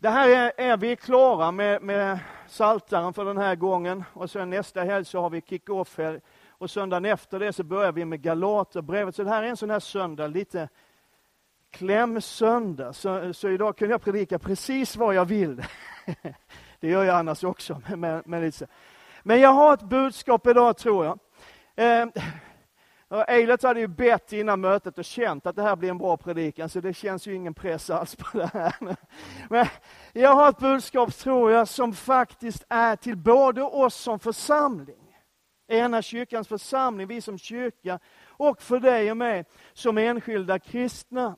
Det här är, är vi klara med, med Saltaren för den här gången och sen nästa helg så har vi kick-off här och söndagen efter det så börjar vi med Galaterbrevet. Så det här är en sån här söndag, lite klämsöndag. Så, så idag kunde jag predika precis vad jag vill. det gör jag annars också. Men, men, men jag har ett budskap idag tror jag. Eh, Eilert hade ju bett innan mötet och känt att det här blir en bra predikan, så det känns ju ingen press alls på det här. Men jag har ett budskap, tror jag, som faktiskt är till både oss som församling, ena kyrkans församling, vi som kyrka, och för dig och mig som enskilda kristna.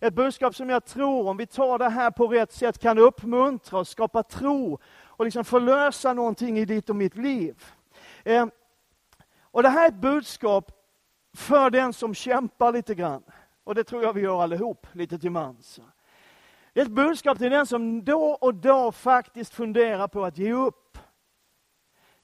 Ett budskap som jag tror, om vi tar det här på rätt sätt, kan uppmuntra och skapa tro och liksom förlösa någonting i ditt och mitt liv. Eh, och Det här är ett budskap för den som kämpar lite grann. Och det tror jag vi gör allihop, lite till mans. Det är ett budskap till den som då och då faktiskt funderar på att ge upp.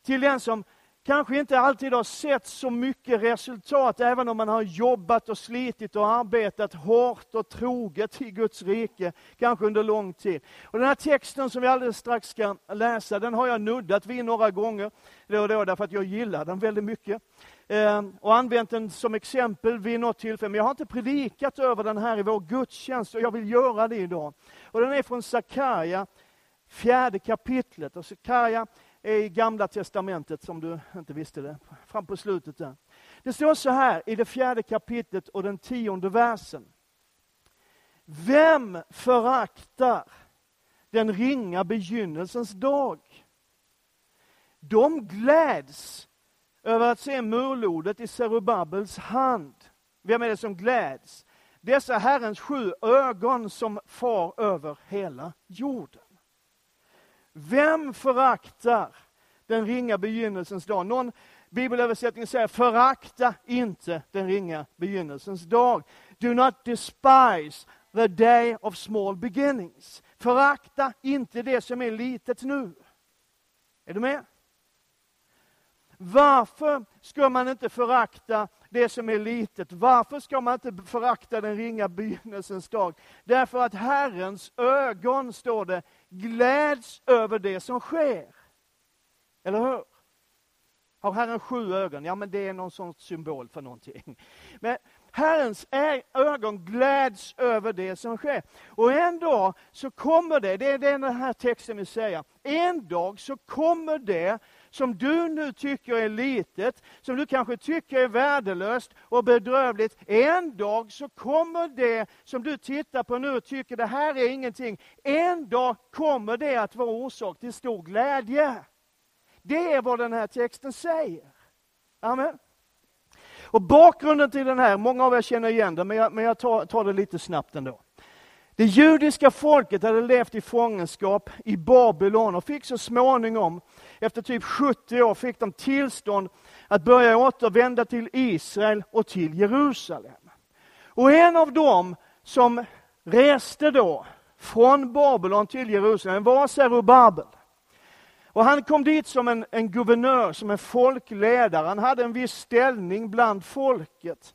Till den som kanske inte alltid har sett så mycket resultat, även om man har jobbat och slitit och arbetat hårt och troget i Guds rike, kanske under lång tid. Och den här texten som vi alldeles strax ska läsa, den har jag nuddat vid några gånger då och då, därför att jag gillar den väldigt mycket. Ehm, och använt den som exempel vid något tillfälle, men jag har inte predikat över den här i vår gudstjänst, och jag vill göra det idag. Och den är från Sakarja, fjärde kapitlet. Och Sakarja i Gamla Testamentet, som du inte visste det, fram på slutet där. Det står så här i det fjärde kapitlet och den tionde versen. Vem föraktar den ringa begynnelsens dag? De gläds över att se murlodet i Serubabels hand. Vem är det som gläds? Dessa Herrens sju ögon som far över hela jorden. Vem föraktar den ringa begynnelsens dag? Någon bibelöversättning säger förakta inte den ringa begynnelsens dag. Do not despise the day of small beginnings. Förakta inte det som är litet nu. Är du med? Varför ska man inte förakta det som är litet? Varför ska man inte förakta den ringa begynnelsens dag? Därför att Herrens ögon, står det, gläds över det som sker. Eller hur? Har Herren sju ögon? Ja, men det är någon sorts symbol för någonting. Men Herrens ögon gläds över det som sker. Och en dag så kommer det, det är det den här texten vill säga, en dag så kommer det som du nu tycker är litet, som du kanske tycker är värdelöst och bedrövligt. En dag så kommer det som du tittar på nu och tycker det här är ingenting. En dag kommer det att vara orsak till stor glädje. Det är vad den här texten säger. Amen. Och bakgrunden till den här, många av er känner igen den, men jag, men jag tar, tar det lite snabbt ändå. Det judiska folket hade levt i fångenskap i Babylon och fick så småningom, efter typ 70 år, fick de tillstånd att börja återvända till Israel och till Jerusalem. Och en av dem som reste då från Babylon till Jerusalem var Zerubabel. Och han kom dit som en, en guvernör, som en folkledare. Han hade en viss ställning bland folket.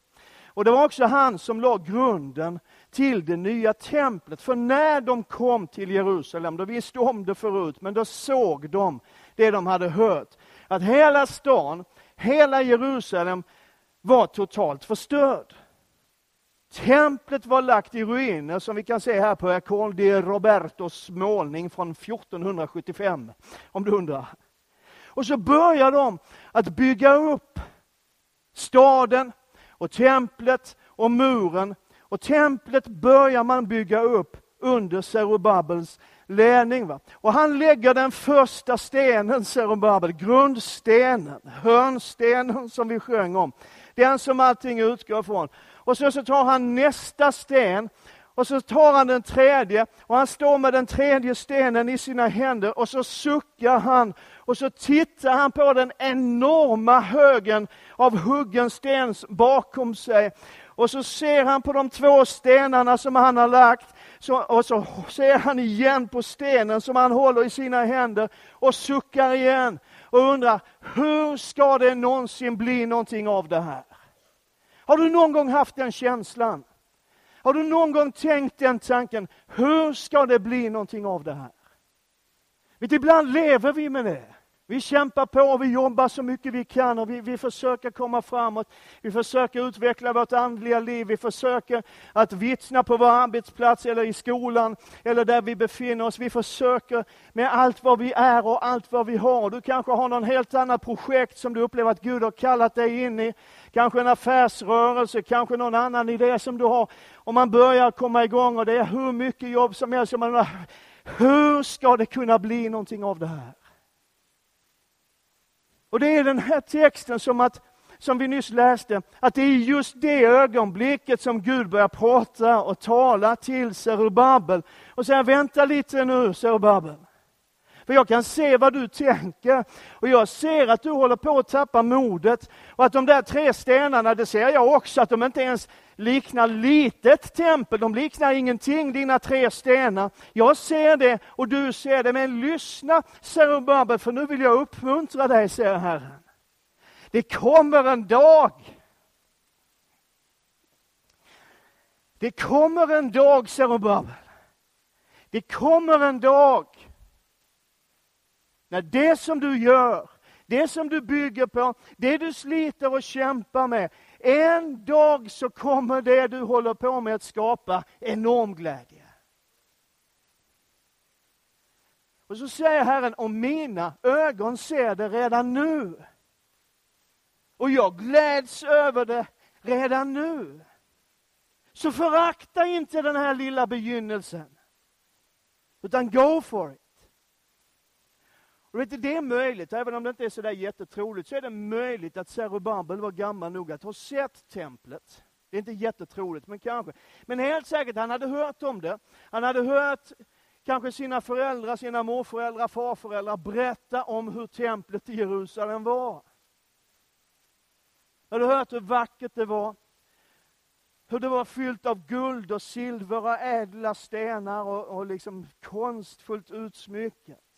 Och det var också han som la grunden till det nya templet. För när de kom till Jerusalem, då visste om det förut, men då såg de det de hade hört. Att hela stan, hela Jerusalem var totalt förstörd. Templet var lagt i ruiner, som vi kan se här på Ercole de Robertos målning från 1475, om du undrar. Och så börjar de att bygga upp staden och templet och muren och templet börjar man bygga upp under Zerubabels ledning. Va? Och han lägger den första stenen, Zerubabel, grundstenen, hörnstenen som vi sjöng om. Den som allting utgår ifrån. Och så, så tar han nästa sten och så tar han den tredje och han står med den tredje stenen i sina händer och så suckar han och så tittar han på den enorma högen av huggen sten bakom sig och så ser han på de två stenarna som han har lagt. Så, och så ser han igen på stenen som han håller i sina händer och suckar igen och undrar, hur ska det någonsin bli någonting av det här? Har du någon gång haft den känslan? Har du någon gång tänkt den tanken, hur ska det bli någonting av det här? Men ibland lever vi med det. Vi kämpar på och vi jobbar så mycket vi kan och vi, vi försöker komma framåt. Vi försöker utveckla vårt andliga liv. Vi försöker att vittna på vår arbetsplats eller i skolan eller där vi befinner oss. Vi försöker med allt vad vi är och allt vad vi har. Du kanske har någon helt annat projekt som du upplever att Gud har kallat dig in i. Kanske en affärsrörelse, kanske någon annan idé som du har. Och man börjar komma igång och det är hur mycket jobb som helst. Hur ska det kunna bli någonting av det här? Och det är den här texten som att som vi nyss läste, att det är just det ögonblicket som Gud börjar prata och tala till Zerubabel. Och säger, vänta lite nu Zerubabel. För jag kan se vad du tänker och jag ser att du håller på att tappa modet. Och att de där tre stenarna, det ser jag också, att de inte ens liknar litet tempel. De liknar ingenting, dina tre stenar. Jag ser det och du ser det. Men lyssna, Zerubabel, för nu vill jag uppmuntra dig, säger Herren. Det kommer en dag Det kommer en dag, Zerubabel. Det kommer en dag när det som du gör, det som du bygger på, det du sliter och kämpar med, en dag så kommer det du håller på med att skapa enorm glädje. Och så säger Herren, om mina ögon ser det redan nu. Och jag gläds över det redan nu. Så förakta inte den här lilla begynnelsen. Utan go for it. Och vet du, det är möjligt, även om det inte är så där jättetroligt, så är det möjligt att Zerubabel var gammal nog att ha sett templet. Det är inte jättetroligt, men kanske. Men helt säkert, han hade hört om det. Han hade hört kanske sina föräldrar, sina morföräldrar, farföräldrar berätta om hur templet i Jerusalem var. Han hade hört hur vackert det var. Hur det var fyllt av guld och silver och ädla stenar och, och liksom konstfullt utsmyckat.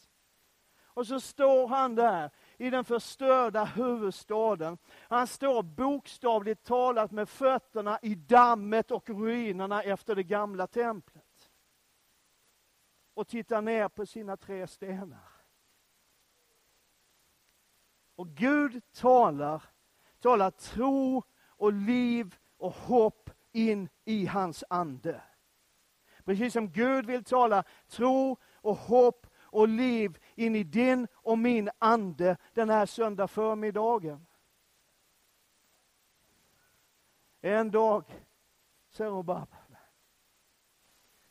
Och så står han där i den förstörda huvudstaden. Han står bokstavligt talat med fötterna i dammet och ruinerna efter det gamla templet. Och tittar ner på sina tre stenar. Och Gud talar, talar tro och liv och hopp in i hans ande. Precis som Gud vill tala tro och hopp och liv in i din och min ande den här söndag förmiddagen. En dag, säger Zerubabel.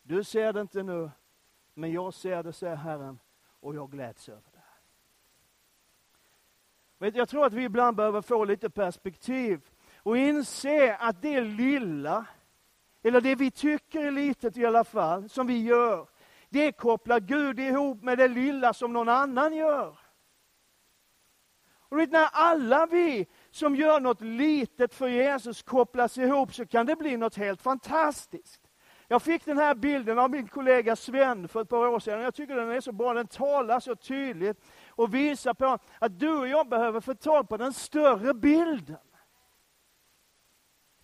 Du ser det inte nu, men jag ser det, säger Herren, och jag gläds över det. Jag tror att vi ibland behöver få lite perspektiv och inse att det lilla, eller det vi tycker är litet i alla fall, som vi gör, det kopplar Gud ihop med det lilla som någon annan gör. Och vet, när alla vi som gör något litet för Jesus kopplas ihop så kan det bli något helt fantastiskt. Jag fick den här bilden av min kollega Sven för ett par år sedan. Jag tycker den är så bra, den talar så tydligt och visar på att du och jag behöver få tag på den större bilden.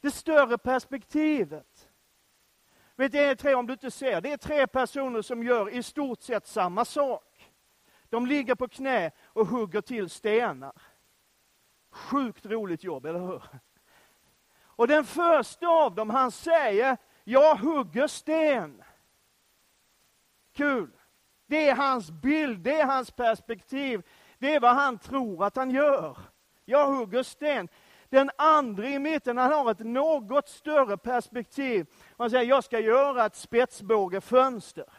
Det större perspektivet. Vet, det är tre, om du inte ser, det är tre personer som gör i stort sett samma sak. De ligger på knä och hugger till stenar. Sjukt roligt jobb, eller hur? Och den första av dem, han säger, jag hugger sten. Kul. Det är hans bild, det är hans perspektiv. Det är vad han tror att han gör. Jag hugger sten. Den andra i mitten, han har ett något större perspektiv. Han säger, jag ska göra ett spetsbågefönster.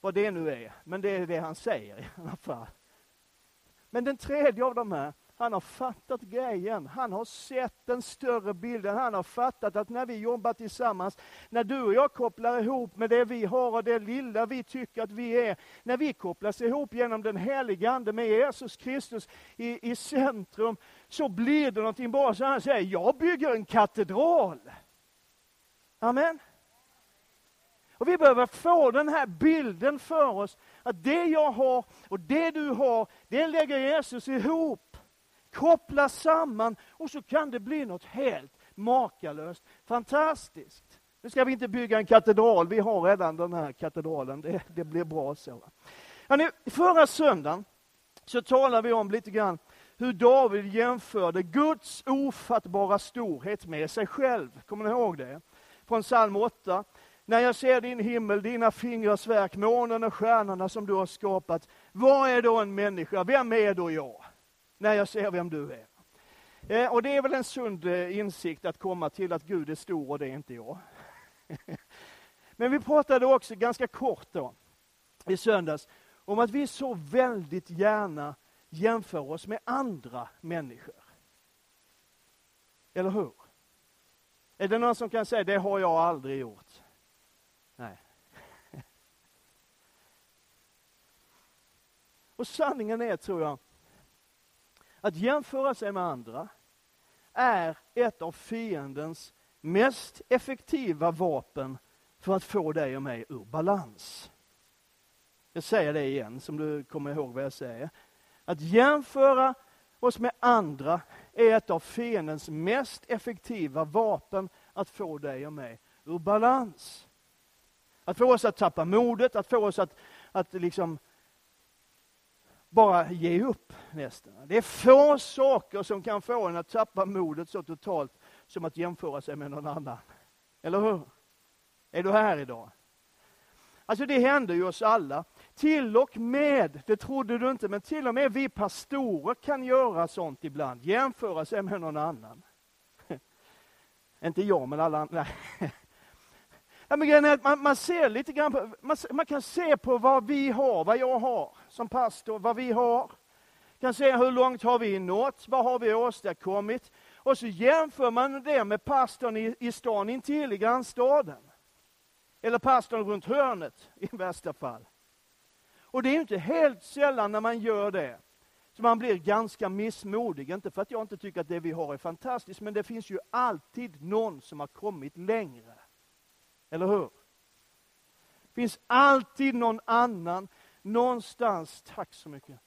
Vad det nu är, men det är det han säger i alla fall. Men den tredje av de här, han har fattat grejen. Han har sett den större bilden. Han har fattat att när vi jobbar tillsammans, när du och jag kopplar ihop med det vi har och det lilla vi tycker att vi är, när vi kopplas ihop genom den heliga Ande med Jesus Kristus i, i centrum, så blir det någonting bra. Så han säger, jag bygger en katedral. Amen. Och vi behöver få den här bilden för oss, att det jag har och det du har, det lägger Jesus ihop kopplas samman och så kan det bli något helt makalöst fantastiskt. Nu ska vi inte bygga en katedral, vi har redan den här katedralen, det, det blir bra så. Hörrni, förra söndagen så talade vi om lite grann hur David jämförde Guds ofattbara storhet med sig själv. Kommer ni ihåg det? Från psalm 8. När jag ser din himmel, dina fingrars verk, månen och stjärnorna som du har skapat. Vad är då en människa? Vem är då jag? När jag ser vem du är. Eh, och det är väl en sund eh, insikt att komma till att Gud är stor och det är inte jag. Men vi pratade också ganska kort då, i söndags, om att vi så väldigt gärna jämför oss med andra människor. Eller hur? Är det någon som kan säga, det har jag aldrig gjort? Nej. Och sanningen är, tror jag, att jämföra sig med andra är ett av fiendens mest effektiva vapen för att få dig och mig ur balans. Jag säger det igen, som du kommer ihåg vad jag säger. Att jämföra oss med andra är ett av fiendens mest effektiva vapen att få dig och mig ur balans. Att få oss att tappa modet, att få oss att, att liksom bara ge upp nästan. Det är få saker som kan få en att tappa modet så totalt som att jämföra sig med någon annan. Eller hur? Är du här idag? Alltså det händer ju oss alla. Till och med, det trodde du inte, men till och med vi pastorer kan göra sånt ibland. Jämföra sig med någon annan. inte jag, men alla andra. Ja, men är att man, man, ser lite grann på, man, man, kan se på vad vi har, vad jag har som pastor, vad vi har. Kan se hur långt har vi nått, vad har vi åstadkommit. Och så jämför man det med pastorn i, i stan intill, i grannstaden. Eller pastorn runt hörnet i värsta fall. Och det är inte helt sällan när man gör det, så man blir ganska missmodig. Inte för att jag inte tycker att det vi har är fantastiskt, men det finns ju alltid någon som har kommit längre. Eller hur? Det finns alltid någon annan, någonstans, tack så mycket,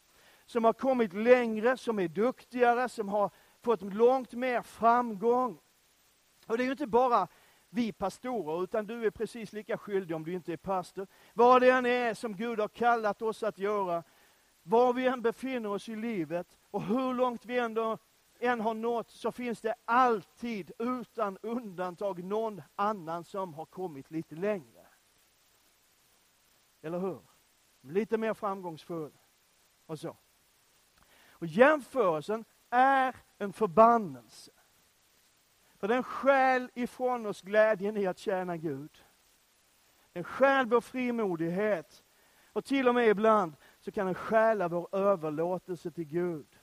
som har kommit längre, som är duktigare, som har fått långt mer framgång. Och det är ju inte bara vi pastorer, utan du är precis lika skyldig om du inte är pastor. Vad det än är som Gud har kallat oss att göra, var vi än befinner oss i livet och hur långt vi ändå än har nått, så finns det alltid, utan undantag, någon annan som har kommit lite längre. Eller hur? Lite mer framgångsfull. Och så. Och jämförelsen är en förbannelse. För den skäl ifrån oss glädjen i att tjäna Gud. Den stjäl vår frimodighet. Och till och med ibland så kan den stjäla vår överlåtelse till Gud.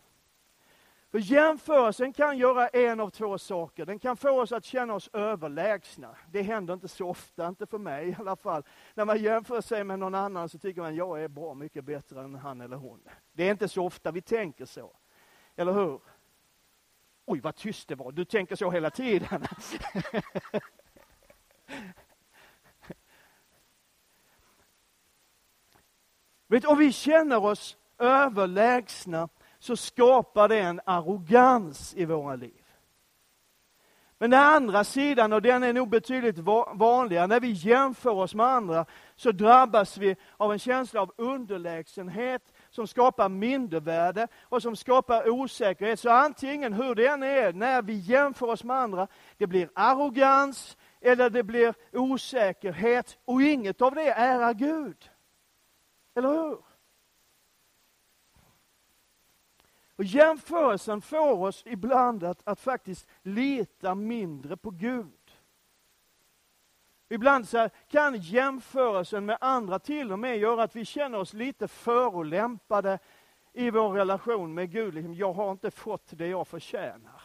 För jämförelsen kan göra en av två saker. Den kan få oss att känna oss överlägsna. Det händer inte så ofta, inte för mig i alla fall. När man jämför sig med någon annan så tycker man, jag är bra mycket bättre än han eller hon. Det är inte så ofta vi tänker så. Eller hur? Oj, vad tyst det var. Du tänker så hela tiden. Vet, om vi känner oss överlägsna så skapar det en arrogans i våra liv. Men den andra sidan, och den är nog betydligt vanligare, när vi jämför oss med andra så drabbas vi av en känsla av underlägsenhet som skapar mindervärde och som skapar osäkerhet. Så antingen hur det än är, när vi jämför oss med andra, det blir arrogans eller det blir osäkerhet och inget av det är Gud. Eller hur? Och jämförelsen får oss ibland att, att faktiskt lita mindre på Gud. Ibland så kan jämförelsen med andra till och med göra att vi känner oss lite förolämpade i vår relation med Gud. Liksom, jag har inte fått det jag förtjänar.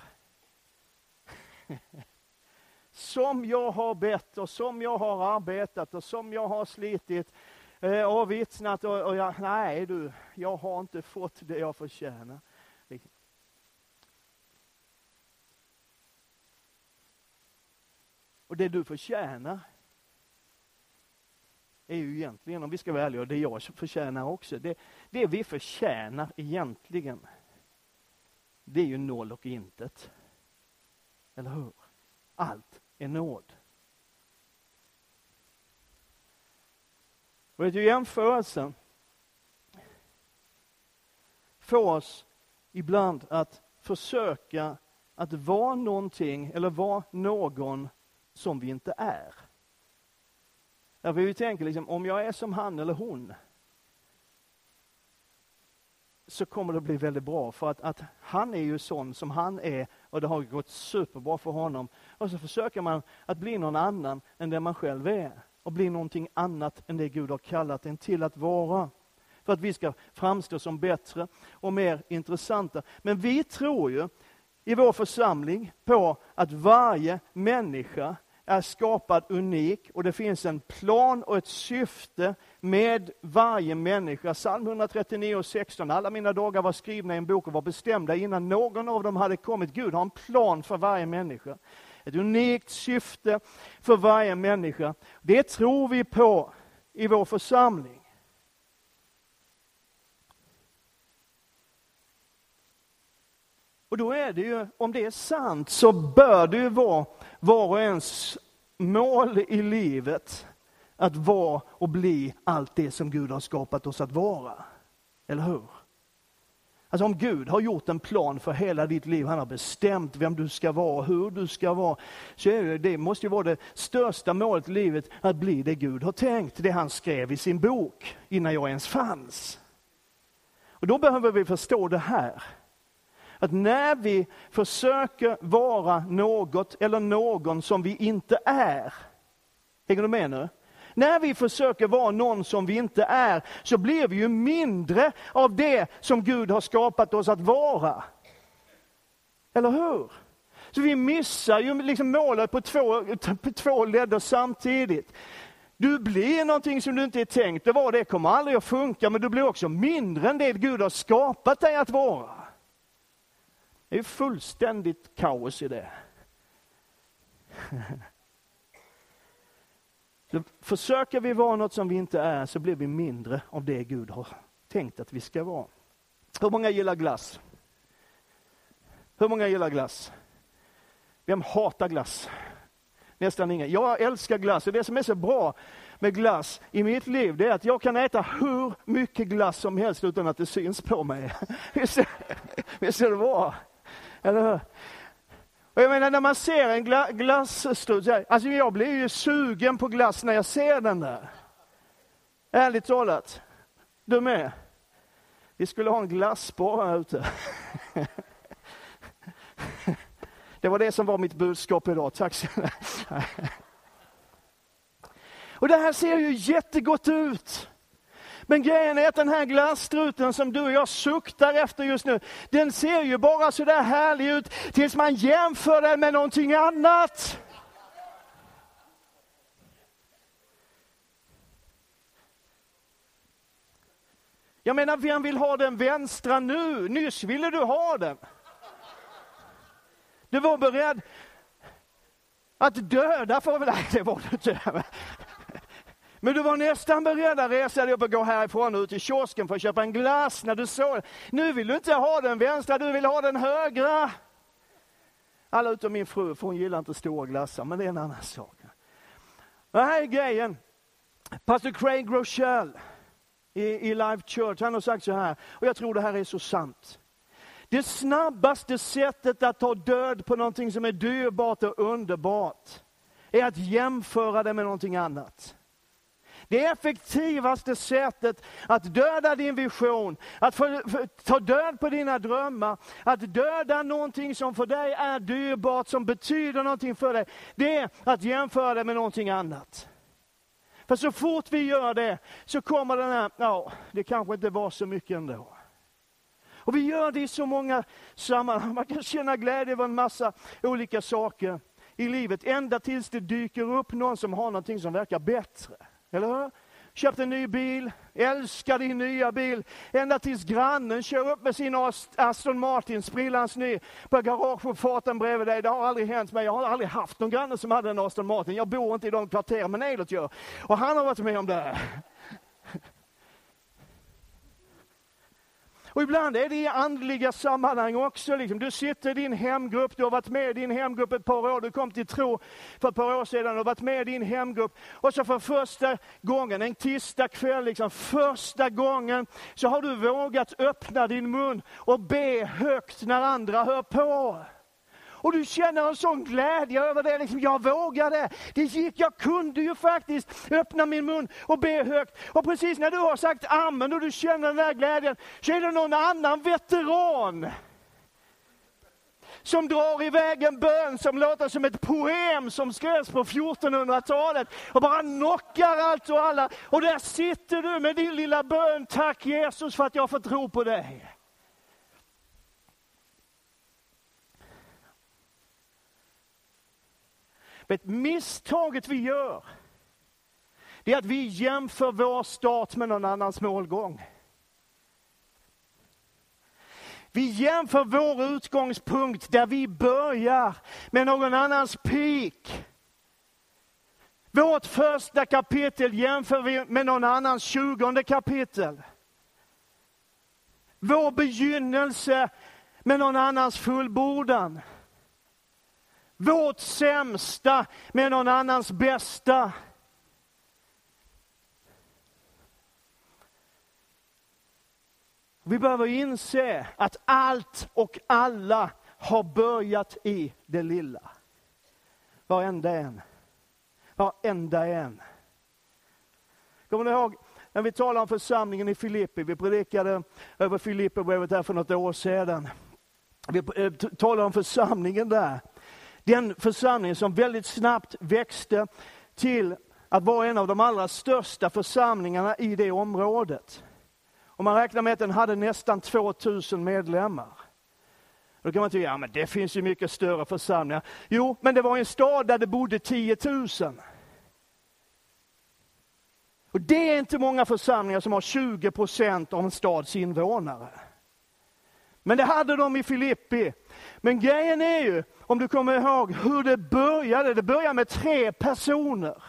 Som jag har bett och som jag har arbetat och som jag har slitit eh, och vittnat och, och jag, nej du, jag har inte fått det jag förtjänar. Och det du förtjänar är ju egentligen, om vi ska vara ärliga, och det jag förtjänar också. Det, det vi förtjänar egentligen, det är ju noll och intet. Eller hur? Allt är nåd. Och vet du, jämförelsen får oss ibland att försöka att vara någonting eller vara någon som vi inte är. Därför vi tänker liksom, om jag är som han eller hon, så kommer det bli väldigt bra. För att, att han är ju sån som han är och det har gått superbra för honom. Och så försöker man att bli någon annan än den man själv är. Och bli någonting annat än det Gud har kallat en till att vara. För att vi ska framstå som bättre och mer intressanta. Men vi tror ju i vår församling på att varje människa är skapad unik och det finns en plan och ett syfte med varje människa. Psalm 139 och 16. Alla mina dagar var skrivna i en bok och var bestämda innan någon av dem hade kommit. Gud har en plan för varje människa. Ett unikt syfte för varje människa. Det tror vi på i vår församling. Och då är det ju, om det är sant, så bör det ju vara var och ens mål i livet att vara och bli allt det som Gud har skapat oss att vara. Eller hur? Alltså om Gud har gjort en plan för hela ditt liv, han har bestämt vem du ska vara, hur du ska vara, så är det, det måste ju vara det största målet i livet, att bli det Gud har tänkt, det han skrev i sin bok, innan jag ens fanns. Och då behöver vi förstå det här att när vi försöker vara något eller någon som vi inte är, hänger du med nu? När vi försöker vara någon som vi inte är, så blir vi ju mindre av det som Gud har skapat oss att vara. Eller hur? Så vi missar ju liksom målet på två, på två ledder samtidigt. Du blir någonting som du inte är tänkt att vara, det kommer aldrig att funka, men du blir också mindre än det Gud har skapat dig att vara. Det är fullständigt kaos i det. Så försöker vi vara något som vi inte är så blir vi mindre av det Gud har tänkt att vi ska vara. Hur många gillar glass? Hur många gillar glass? Vem hatar glass? Nästan ingen. Jag älskar glass och det som är så bra med glass i mitt liv, det är att jag kan äta hur mycket glass som helst utan att det syns på mig. Visst är det bra? Eller hur? Och jag menar när man ser en gla glassstrut, alltså jag blir ju sugen på glass när jag ser den där. Ärligt talat. Du med? Vi skulle ha en glasspår här ute. Det var det som var mitt budskap idag, tack så Och det här ser ju jättegott ut. Men grejen är att den här glasstruten som du och jag suktar efter just nu, den ser ju bara så där härlig ut tills man jämför den med någonting annat. Jag menar, vem vill ha den vänstra nu? Nyss ville du ha den. Du var beredd att döda för... Nej, det var du inte. Men du var nästan beredd att resa dig upp och gå härifrån och ut till kiosken för att köpa en glass när du såg Nu vill du inte ha den vänstra, du vill ha den högra. Alla utom min fru, för hon gillar inte stora glassar, men det är en annan sak. Det här är grejen. Pastor Craig Rochelle i, i Life Church, han har sagt så här, och jag tror det här är så sant. Det snabbaste sättet att ta död på någonting som är dyrbart och underbart, är att jämföra det med någonting annat. Det effektivaste sättet att döda din vision, att för, för, ta död på dina drömmar, att döda någonting som för dig är dyrbart, som betyder någonting för dig, det är att jämföra det med någonting annat. För så fort vi gör det så kommer den här, ja, det kanske inte var så mycket ändå. Och vi gör det i så många sammanhang. Man kan känna glädje över en massa olika saker i livet, ända tills det dyker upp någon som har någonting som verkar bättre. Eller hur? Köpt en ny bil, älskar din nya bil, ända tills grannen kör upp med sin Aston Martin, sprillans ny, på garageuppfarten bredvid dig. Det har aldrig hänt mig. Jag har aldrig haft någon granne som hade en Aston Martin. Jag bor inte i de kvarteren, men Eilert gör. Och han har varit med om det. Och ibland är det i andliga sammanhang också. Liksom. Du sitter i din hemgrupp, du har varit med i din hemgrupp ett par år, du kom till tro för ett par år sedan, du har varit med i din hemgrupp. Och så för första gången, en tisdag kväll, liksom, första gången, så har du vågat öppna din mun och be högt när andra hör på. Och du känner en sån glädje över det. Liksom, jag vågade. Det gick. Jag kunde ju faktiskt öppna min mun och be högt. Och precis när du har sagt amen och du känner den där glädjen, så är det någon annan veteran som drar iväg en bön som låter som ett poem som skrevs på 1400-talet och bara knockar allt och alla. Och där sitter du med din lilla bön. Tack Jesus för att jag får tro på dig. Vet, misstaget vi gör, det är att vi jämför vår start med någon annans målgång. Vi jämför vår utgångspunkt där vi börjar med någon annans peak. Vårt första kapitel jämför vi med någon annans tjugonde kapitel. Vår begynnelse med någon annans fullbordan vårt sämsta med någon annans bästa. Vi behöver inse att allt och alla har börjat i det lilla. Varenda en. Varenda en. Kommer ni ihåg när vi talade om församlingen i Filippi? Vi predikade över Filipperbrevet här för något år sedan. Vi eh, talade om församlingen där. Den församling som väldigt snabbt växte till att vara en av de allra största församlingarna i det området. Och man räknar med att den hade nästan 2000 medlemmar. Då kan man tycka, ja men det finns ju mycket större församlingar. Jo, men det var en stad där det bodde 10 000. Och det är inte många församlingar som har 20 procent av en stads invånare. Men det hade de i Filippi. Men grejen är ju, om du kommer ihåg hur det började. Det började med tre personer.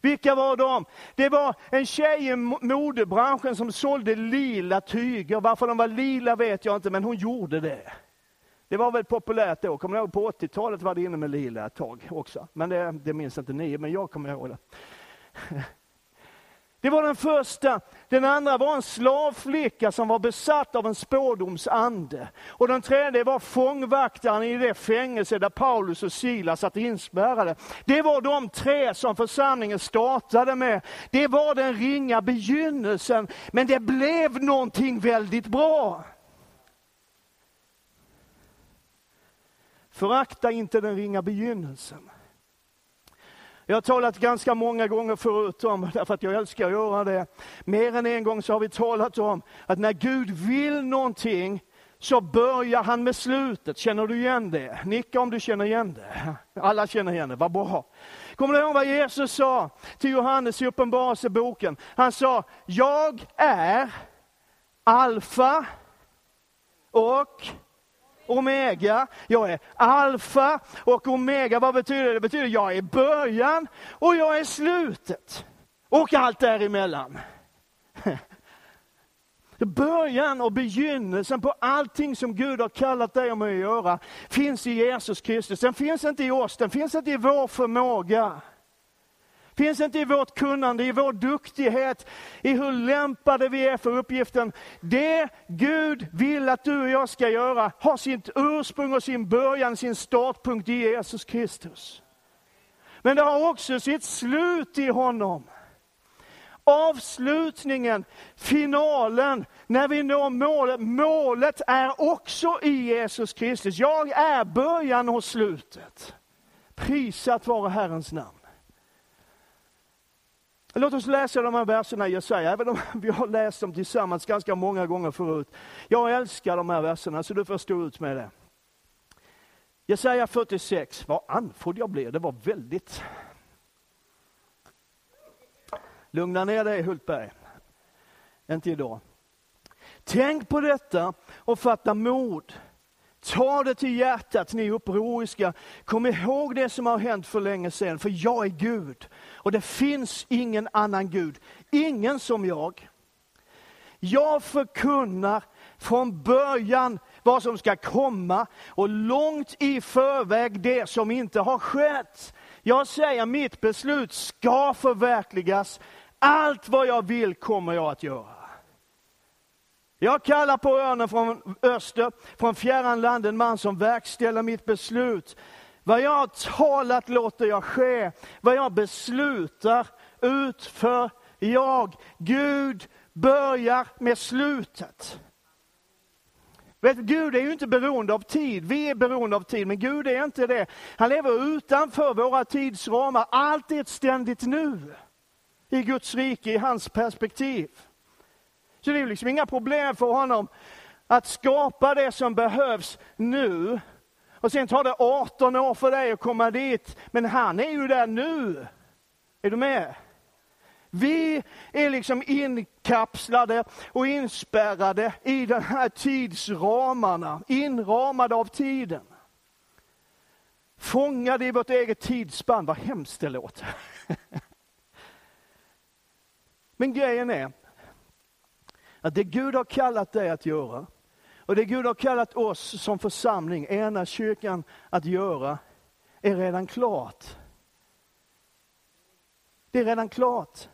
Vilka var de? Det var en tjej i modebranschen som sålde lila tyger. Varför de var lila vet jag inte, men hon gjorde det. Det var väl populärt då. Kommer ihåg på 80-talet var det inne med lila ett tag också. Men det, det minns inte ni, men jag kommer ihåg det. Det var den första. Den andra var en slavflicka som var besatt av en spårdomsande. Och den tredje var fångvaktaren i det fängelse där Paulus och Silas satt inspärrade. Det var de tre som församlingen startade med. Det var den ringa begynnelsen, men det blev någonting väldigt bra. Förakta inte den ringa begynnelsen. Jag har talat ganska många gånger förut om, därför att jag älskar att göra det. Mer än en gång så har vi talat om att när Gud vill någonting så börjar han med slutet. Känner du igen det? Nicka om du känner igen det. Alla känner igen det, vad bra. Kommer du ihåg vad Jesus sa till Johannes i Uppenbarelseboken? Han sa, jag är Alfa och omega. Jag är alfa och omega. Vad betyder det? Det betyder jag är början och jag är slutet. Och allt däremellan. Början och begynnelsen på allting som Gud har kallat dig och mig att göra finns i Jesus Kristus. Den finns inte i oss, den finns inte i vår förmåga finns inte i vårt kunnande, i vår duktighet, i hur lämpade vi är för uppgiften. Det Gud vill att du och jag ska göra har sitt ursprung och sin början, sin startpunkt i Jesus Kristus. Men det har också sitt slut i honom. Avslutningen, finalen, när vi når målet. Målet är också i Jesus Kristus. Jag är början och slutet. Prisat vare Herrens namn. Låt oss läsa de här verserna i Jesaja, även om vi har läst dem tillsammans ganska många gånger förut. Jag älskar de här verserna, så du får stå ut med det. Jesaja 46, vad andfådd jag blev, det var väldigt... Lugna ner dig Hultberg, inte idag. Tänk på detta och fatta mod. Ta det till hjärtat, ni upproriska. Kom ihåg det som har hänt för länge sedan, för jag är Gud. Och det finns ingen annan Gud, ingen som jag. Jag förkunnar från början vad som ska komma och långt i förväg det som inte har skett. Jag säger mitt beslut ska förverkligas. Allt vad jag vill kommer jag att göra. Jag kallar på örnen från öster, från fjärran land, en man som verkställer mitt beslut. Vad jag har talat låter jag ske. Vad jag beslutar utför jag. Gud börjar med slutet. Vet, Gud är ju inte beroende av tid. Vi är beroende av tid, men Gud är inte det. Han lever utanför våra tidsramar. Allt är ett ständigt nu. I Guds rike, i hans perspektiv. Så det är liksom inga problem för honom att skapa det som behövs nu. Och sen tar det 18 år för dig att komma dit. Men han är ju där nu. Är du med? Vi är liksom inkapslade och inspärrade i de här tidsramarna, inramade av tiden. Fångade i vårt eget tidsspann, vad hemskt det låter. Men grejen är att det Gud har kallat dig att göra, och det Gud har kallat oss som församling, ena kyrkan, att göra, är redan klart. Det är redan klart.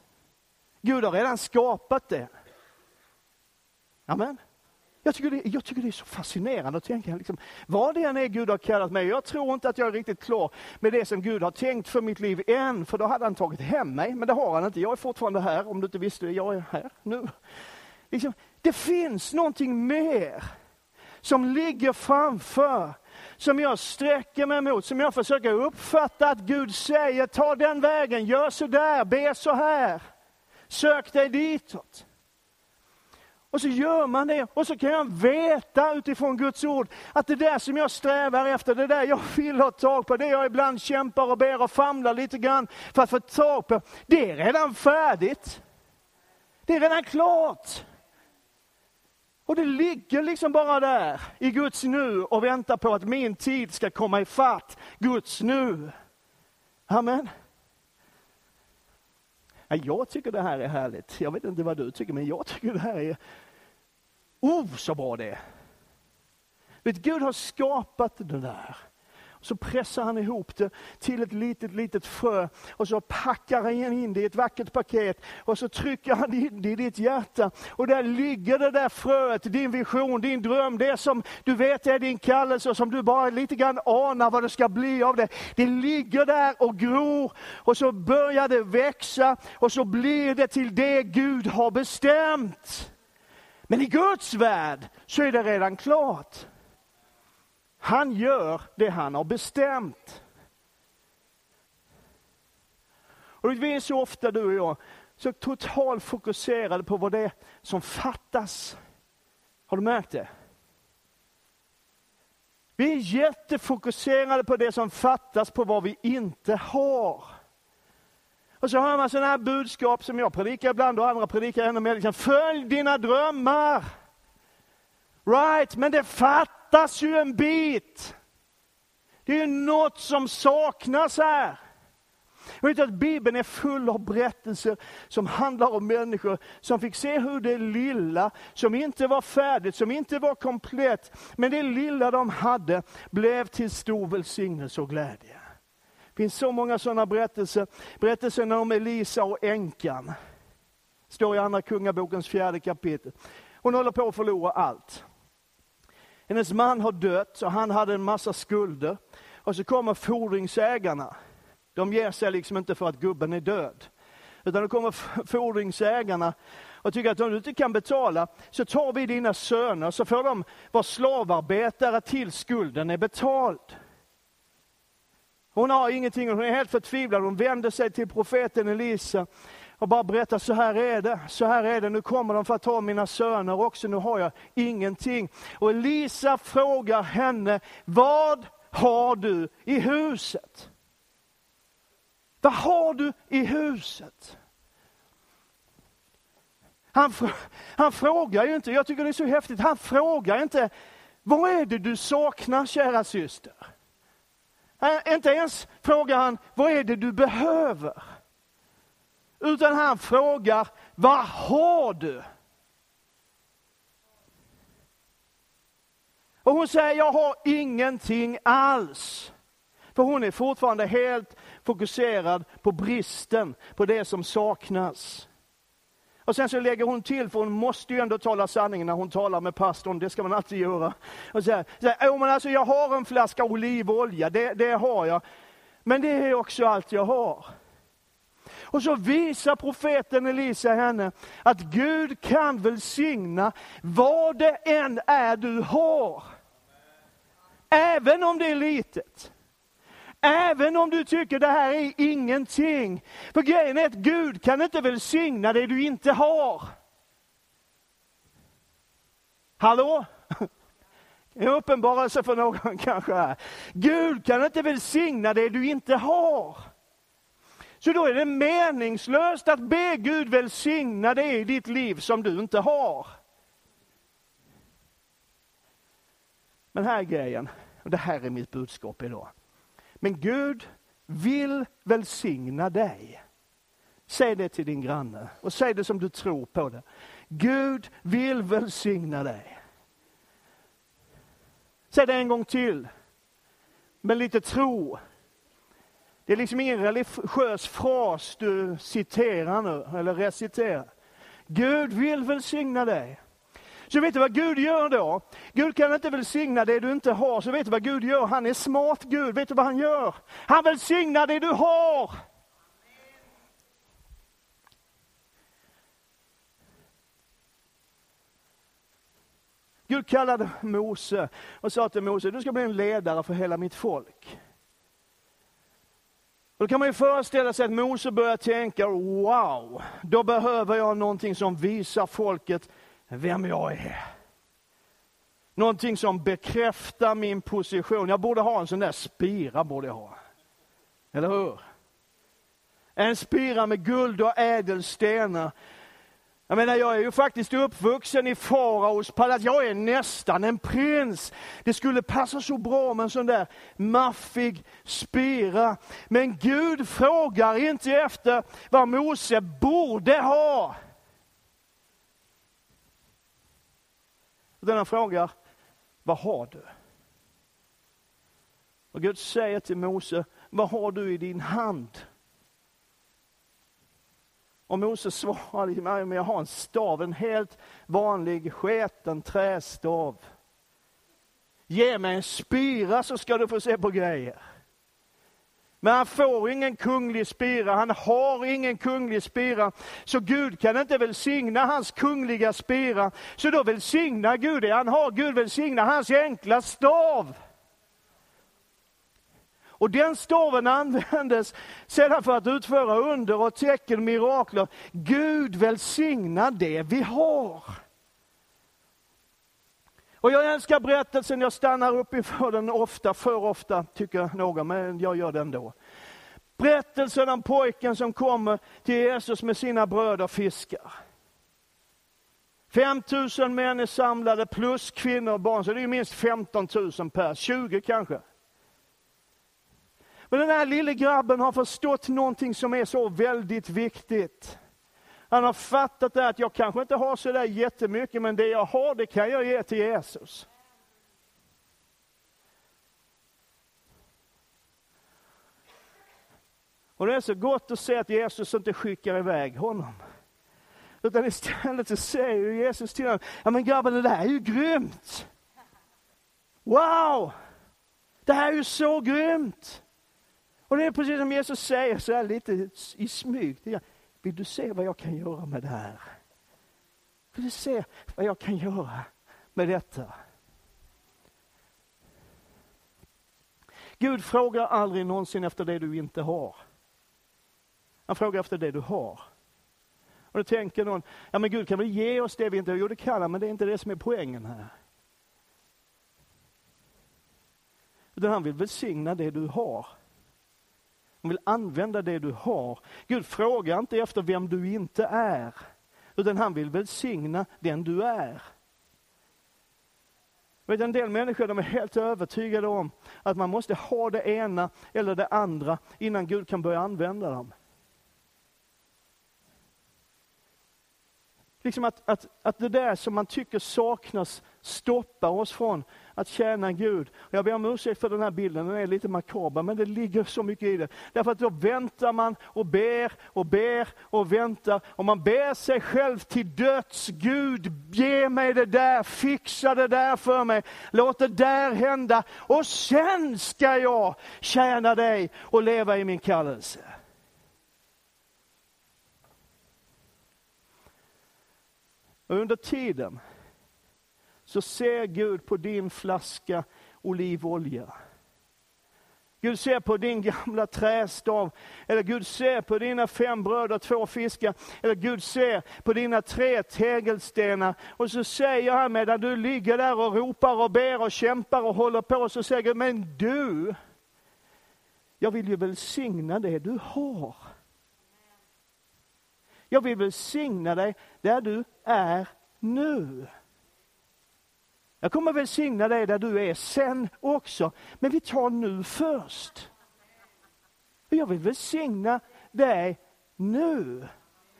Gud har redan skapat det. Amen. Jag tycker, det, jag tycker det är så fascinerande att tänka, liksom, vad det än är Gud har kallat mig. Jag tror inte att jag är riktigt klar med det som Gud har tänkt för mitt liv än, för då hade han tagit hem mig. Men det har han inte. Jag är fortfarande här, om du inte visste det. Jag är här nu. Liksom, det finns någonting mer som ligger framför, som jag sträcker mig mot, som jag försöker uppfatta att Gud säger, ta den vägen, gör så där, be så här. Sök dig ditåt. Och så gör man det och så kan jag veta utifrån Guds ord att det där som jag strävar efter, det där jag vill ha tag på, det jag ibland kämpar och ber och famlar lite grann för att få tag på, det är redan färdigt. Det är redan klart. Och det ligger liksom bara där i Guds nu och väntar på att min tid ska komma ifatt Guds nu. Amen. Jag tycker det här är härligt. Jag vet inte vad du tycker, men jag tycker det här är... Oh, så bra det är! Vet, Gud har skapat det där. Så pressar han ihop det till ett litet, litet frö och så packar han in det i ett vackert paket och så trycker han in det i ditt hjärta. Och där ligger det där fröet, din vision, din dröm, det som du vet är din kallelse och som du bara lite grann anar vad det ska bli av det. Det ligger där och gror och så börjar det växa och så blir det till det Gud har bestämt. Men i Guds värld så är det redan klart. Han gör det han har bestämt. Och vi är så ofta, du och jag, så totalt fokuserade på vad det är som fattas. Har du märkt det? Vi är jättefokuserade på det som fattas, på vad vi inte har. Och så hör man sådana här budskap som jag predikar ibland och andra predikar ännu mer. Liksom, Följ dina drömmar! Right, men det fattas fattas ju en bit. Det är något som saknas här. Jag vet att Bibeln är full av berättelser som handlar om människor som fick se hur det lilla, som inte var färdigt, som inte var komplett, men det lilla de hade blev till stor välsignelse och glädje. Det finns så många sådana berättelser. Berättelsen om Elisa och änkan. Står i Andra Kungabokens fjärde kapitel. Hon håller på att förlora allt. Hennes man har dött och han hade en massa skulder. Och så kommer fordringsägarna. De ger sig liksom inte för att gubben är död. Utan då kommer fordringsägarna och tycker att om du inte kan betala så tar vi dina söner så får de vara slavarbetare tills skulden är betald. Hon har ingenting, hon är helt förtvivlad. Hon vänder sig till profeten Elisa och bara berätta, så här är det, så här är det, nu kommer de för att ta mina söner också, nu har jag ingenting. Och Elisa frågar henne, vad har du i huset? Vad har du i huset? Han, han frågar ju inte, jag tycker det är så häftigt, han frågar inte, vad är det du saknar kära syster? Äh, inte ens frågar han, vad är det du behöver? Utan han frågar, vad har du? Och hon säger, jag har ingenting alls. För hon är fortfarande helt fokuserad på bristen, på det som saknas. Och sen så lägger hon till, för hon måste ju ändå tala sanningen när hon talar med pastorn, det ska man alltid göra. Och säger, oh, men alltså jag har en flaska olivolja, det, det har jag. Men det är också allt jag har. Och så visar profeten Elisa henne att Gud kan välsigna vad det än är du har. Även om det är litet. Även om du tycker det här är ingenting. För grejen är att Gud kan inte välsigna det du inte har. Hallå? En uppenbarelse för någon kanske här. Gud kan inte välsigna det du inte har. Så då är det meningslöst att be Gud välsigna det i ditt liv som du inte har. Men här är grejen, och det här är mitt budskap idag. Men Gud vill välsigna dig. Säg det till din granne och säg det som du tror på det. Gud vill välsigna dig. Säg det en gång till. Med lite tro. Det är liksom ingen religiös fras du citerar nu, eller reciterar. Gud vill välsigna dig. Så vet du vad Gud gör då? Gud kan inte välsigna det du inte har, så vet du vad Gud gör? Han är smart Gud, vet du vad han gör? Han välsignar det du har! Gud kallade Mose och sa till Mose, du ska bli en ledare för hela mitt folk. Då kan man ju föreställa sig att Mose börjar tänka, wow, då behöver jag någonting som visar folket vem jag är. Någonting som bekräftar min position. Jag borde ha en sån där spira, borde jag ha. Eller hur? En spira med guld och ädelstenar. Jag menar, jag är ju faktiskt uppvuxen i faraos palats. Jag är nästan en prins. Det skulle passa så bra med en sån där maffig spira. Men Gud frågar inte efter vad Mose borde ha. Utan han frågar, vad har du? Och Gud säger till Mose, vad har du i din hand? Och Mose mig men jag har en stav, en helt vanlig sketen trästav. Ge mig en spira så ska du få se på grejer. Men han får ingen kunglig spira, han har ingen kunglig spira. Så Gud kan inte välsigna hans kungliga spira. Så då välsignar Gud det han har. Gud välsignar hans enkla stav. Och den staven användes sedan för att utföra under och tecken, mirakler. Gud välsigna det vi har. Och jag älskar berättelsen, jag stannar upp inför den ofta, för ofta tycker någon, men jag gör det ändå. Berättelsen om pojken som kommer till Jesus med sina bröder och fiskar. 5000 män är samlade plus kvinnor och barn, så det är minst 15 000 per, 20 kanske. Men den här lille grabben har förstått någonting som är så väldigt viktigt. Han har fattat det att jag kanske inte har så där jättemycket, men det jag har, det kan jag ge till Jesus. Och det är så gott att se att Jesus inte skickar iväg honom. Utan istället så säger Jesus till honom, ja men grabben det där är ju grymt. Wow! Det här är ju så grymt. Och det är precis som Jesus säger så här lite i smyg. Vill du se vad jag kan göra med det här? Vill du se vad jag kan göra med detta? Gud frågar aldrig någonsin efter det du inte har. Han frågar efter det du har. Och då tänker någon, ja men Gud kan väl ge oss det vi inte har? Jo det kan han, men det är inte det som är poängen här. Utan han vill välsigna det du har. Han vill använda det du har. Gud frågar inte efter vem du inte är, utan han vill välsigna den du är. Vet, en del människor de är helt övertygade om att man måste ha det ena eller det andra innan Gud kan börja använda dem. Liksom att, att, att det där som man tycker saknas stoppar oss från att tjäna Gud. Jag ber om ursäkt för den här bilden, den är lite makaber, men det ligger så mycket i det. Därför att då väntar man och ber och ber och väntar. Och man ber sig själv till döds. Gud, ge mig det där, fixa det där för mig. Låt det där hända. Och sen ska jag tjäna dig och leva i min kallelse. Och under tiden så ser Gud på din flaska olivolja. Gud ser på din gamla trästav, eller Gud ser på dina fem bröd och två fiskar, eller Gud ser på dina tre tegelstenar. Och så säger han medan du ligger där och ropar och ber och kämpar och håller på, så säger Gud, men du, jag vill ju välsigna det du har. Jag vill välsigna dig där du är nu. Jag kommer välsigna dig där du är sen också, men vi tar nu först. Jag vill välsigna dig nu,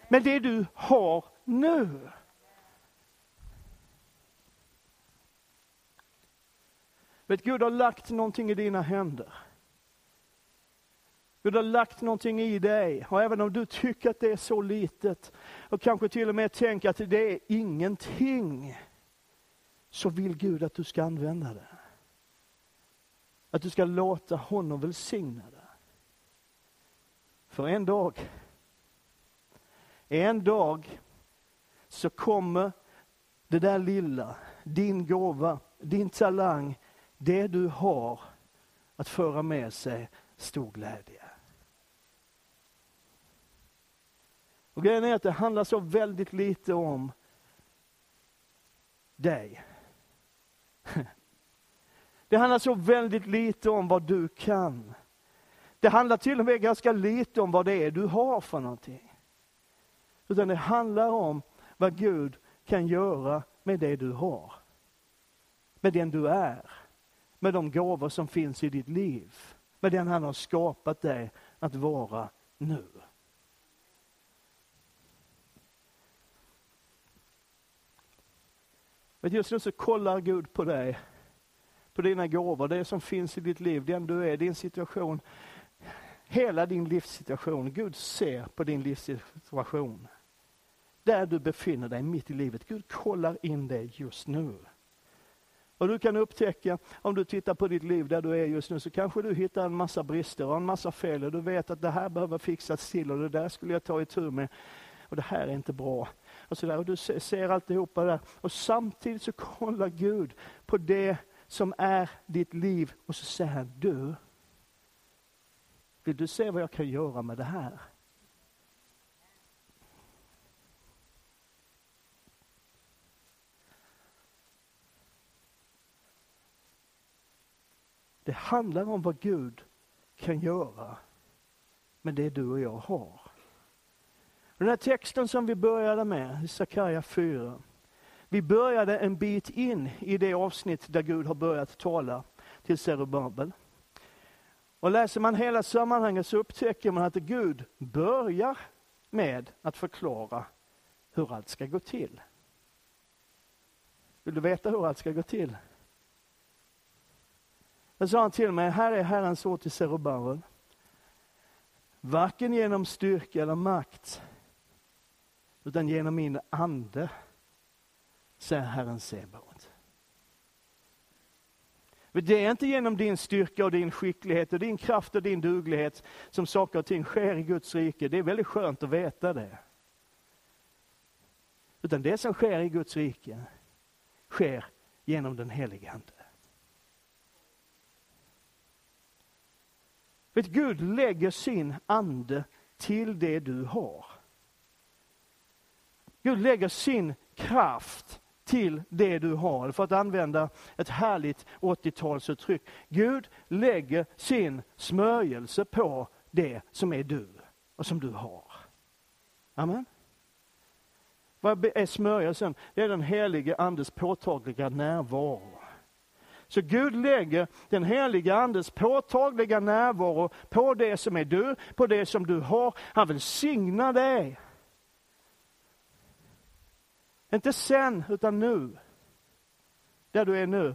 med det du har nu. Vet, Gud har lagt någonting i dina händer. Gud har lagt någonting i dig. Och även om du tycker att det är så litet och kanske till och med tänker att det är ingenting så vill Gud att du ska använda det. Att du ska låta honom välsigna det. För en dag, en dag så kommer det där lilla, din gåva, din talang, det du har att föra med sig stor glädje. Och grejen är att det handlar så väldigt lite om dig. Det handlar så väldigt lite om vad du kan. Det handlar till och med ganska lite om vad det är du har för någonting. Utan det handlar om vad Gud kan göra med det du har. Med den du är. Med de gåvor som finns i ditt liv. Med den han har skapat dig att vara nu. Men just nu så kollar Gud på dig, på dina gåvor, det som finns i ditt liv, den du är, din situation. Hela din livssituation. Gud ser på din livssituation. Där du befinner dig mitt i livet. Gud kollar in dig just nu. Och du kan upptäcka, om du tittar på ditt liv där du är just nu, så kanske du hittar en massa brister och en massa fel. Och du vet att det här behöver fixas till och det där skulle jag ta itu med. Och det här är inte bra och så där. Och du ser alltihopa där. Och samtidigt så kollar Gud på det som är ditt liv och så säger han, du, vill du se vad jag kan göra med det här? Det handlar om vad Gud kan göra med det du och jag har. Den här texten som vi började med, Sakarja 4. Vi började en bit in i det avsnitt där Gud har börjat tala till Zerubabel. Och läser man hela sammanhanget så upptäcker man att Gud börjar med att förklara hur allt ska gå till. Vill du veta hur allt ska gå till? Då sa han till mig, här är Herrens ord till Zerubabel. Varken genom styrka eller makt utan genom min ande, säger Herren Sebaot. Det är inte genom din styrka och din skicklighet och din kraft och din duglighet som saker och ting sker i Guds rike. Det är väldigt skönt att veta det. Utan det som sker i Guds rike sker genom den helige Ande. Vet, Gud lägger sin ande till det du har. Gud lägger sin kraft till det du har, för att använda ett härligt 80-talsuttryck. Gud lägger sin smörjelse på det som är du och som du har. Amen. Vad är smörjelsen? Det är den helige Andes påtagliga närvaro. Så Gud lägger den heliga Andes påtagliga närvaro på det som är du, på det som du har. Han vill signa dig. Inte sen, utan nu. Där du är nu.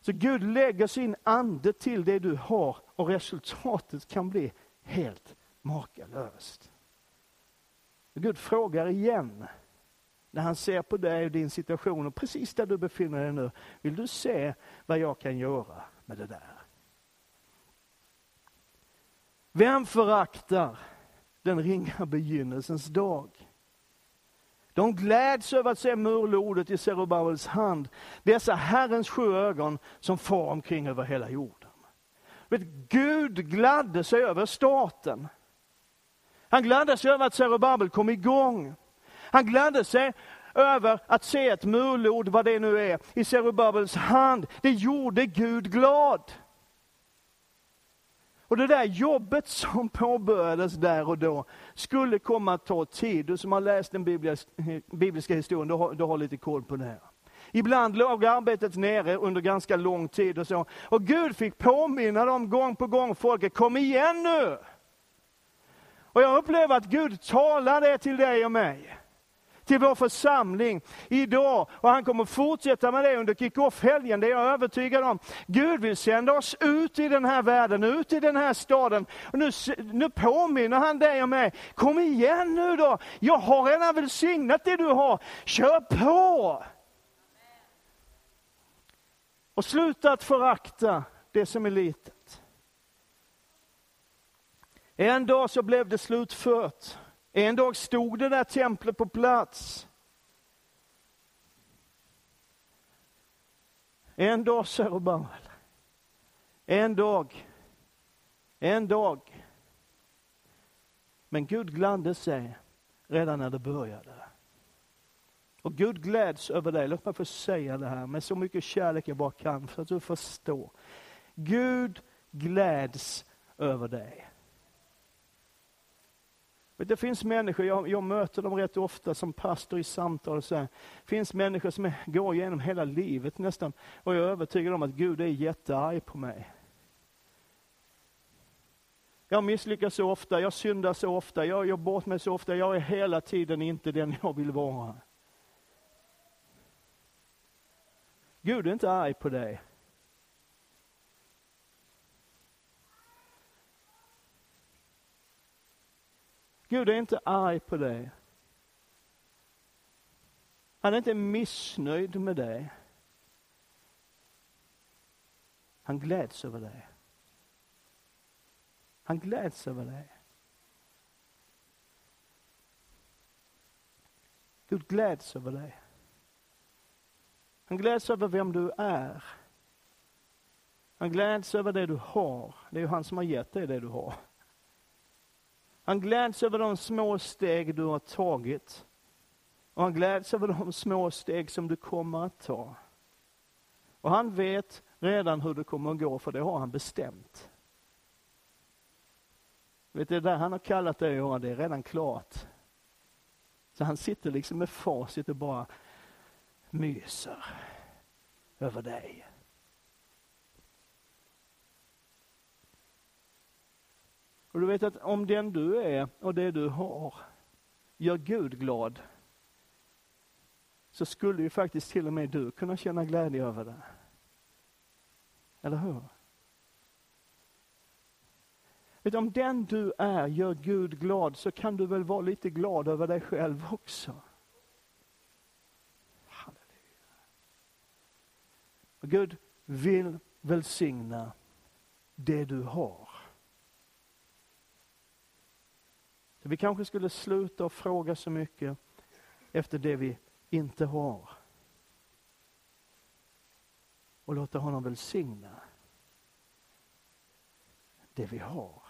Så Gud lägger sin ande till det du har och resultatet kan bli helt makalöst. Gud frågar igen när han ser på dig och din situation och precis där du befinner dig nu. Vill du se vad jag kan göra med det där? Vem föraktar den ringa begynnelsens dag? De gläds över att se murlodet i Zerubabels hand, dessa Herrens sju ögon som far omkring över hela jorden. Vet, Gud gladde sig över staten. Han gladde sig över att Zerubabel kom igång. Han gladde sig över att se ett murlod, vad det nu är, i Zerubabels hand. Det gjorde Gud glad. Och det där jobbet som påbörjades där och då skulle komma att ta tid. Du som har läst den bibliska historien, du har, du har lite koll på det. Här. Ibland låg arbetet nere under ganska lång tid och så. Och Gud fick påminna dem gång på gång, folket, kom igen nu! Och jag upplever att Gud talar det till dig och mig till vår församling idag. Och han kommer fortsätta med det under kick-off-helgen, det är jag övertygad om. Gud vill sända oss ut i den här världen, ut i den här staden. Och nu, nu påminner han dig och mig, kom igen nu då, jag har redan välsignat det du har, kör på! Och sluta att förakta det som är litet. En dag så blev det slutfört. En dag stod det där templet på plats. En dag Zerubabel. En dag. En dag. Men Gud gladde sig redan när det började. Och Gud gläds över dig. Låt mig få säga det här med så mycket kärlek jag bara kan för att du förstår. Gud gläds över dig. Det finns människor, jag, jag, möter dem rätt ofta som pastor i samtal. Så här. Det finns människor som är, går igenom hela livet nästan. Och jag är övertygad om att Gud är jättearg på mig. Jag misslyckas så ofta, jag syndar så ofta, jag gör bort mig så ofta. Jag är hela tiden inte den jag vill vara. Gud är inte arg på dig. Gud är inte arg på dig. Han är inte missnöjd med dig. Han gläds över dig. Han gläds över dig. Gud gläds över dig. Han gläds över vem du är. Han gläds över det du har. Det är ju han som har gett dig det du har. Han gläds över de små steg du har tagit. Och han gläds över de små steg som du kommer att ta. Och han vet redan hur det kommer att gå, för det har han bestämt. Vet du, det där han har kallat dig att göra, det är redan klart. Så han sitter liksom med facit och bara myser över dig. Och du vet att om den du är och det du har gör Gud glad, så skulle ju faktiskt till och med du kunna känna glädje över det. Eller hur? Vet, om den du är gör Gud glad så kan du väl vara lite glad över dig själv också. Halleluja. Och Gud vill välsigna det du har. Så vi kanske skulle sluta och fråga så mycket efter det vi inte har. Och låta honom välsigna det vi har.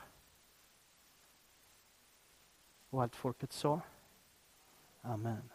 Och allt folket sa? Amen.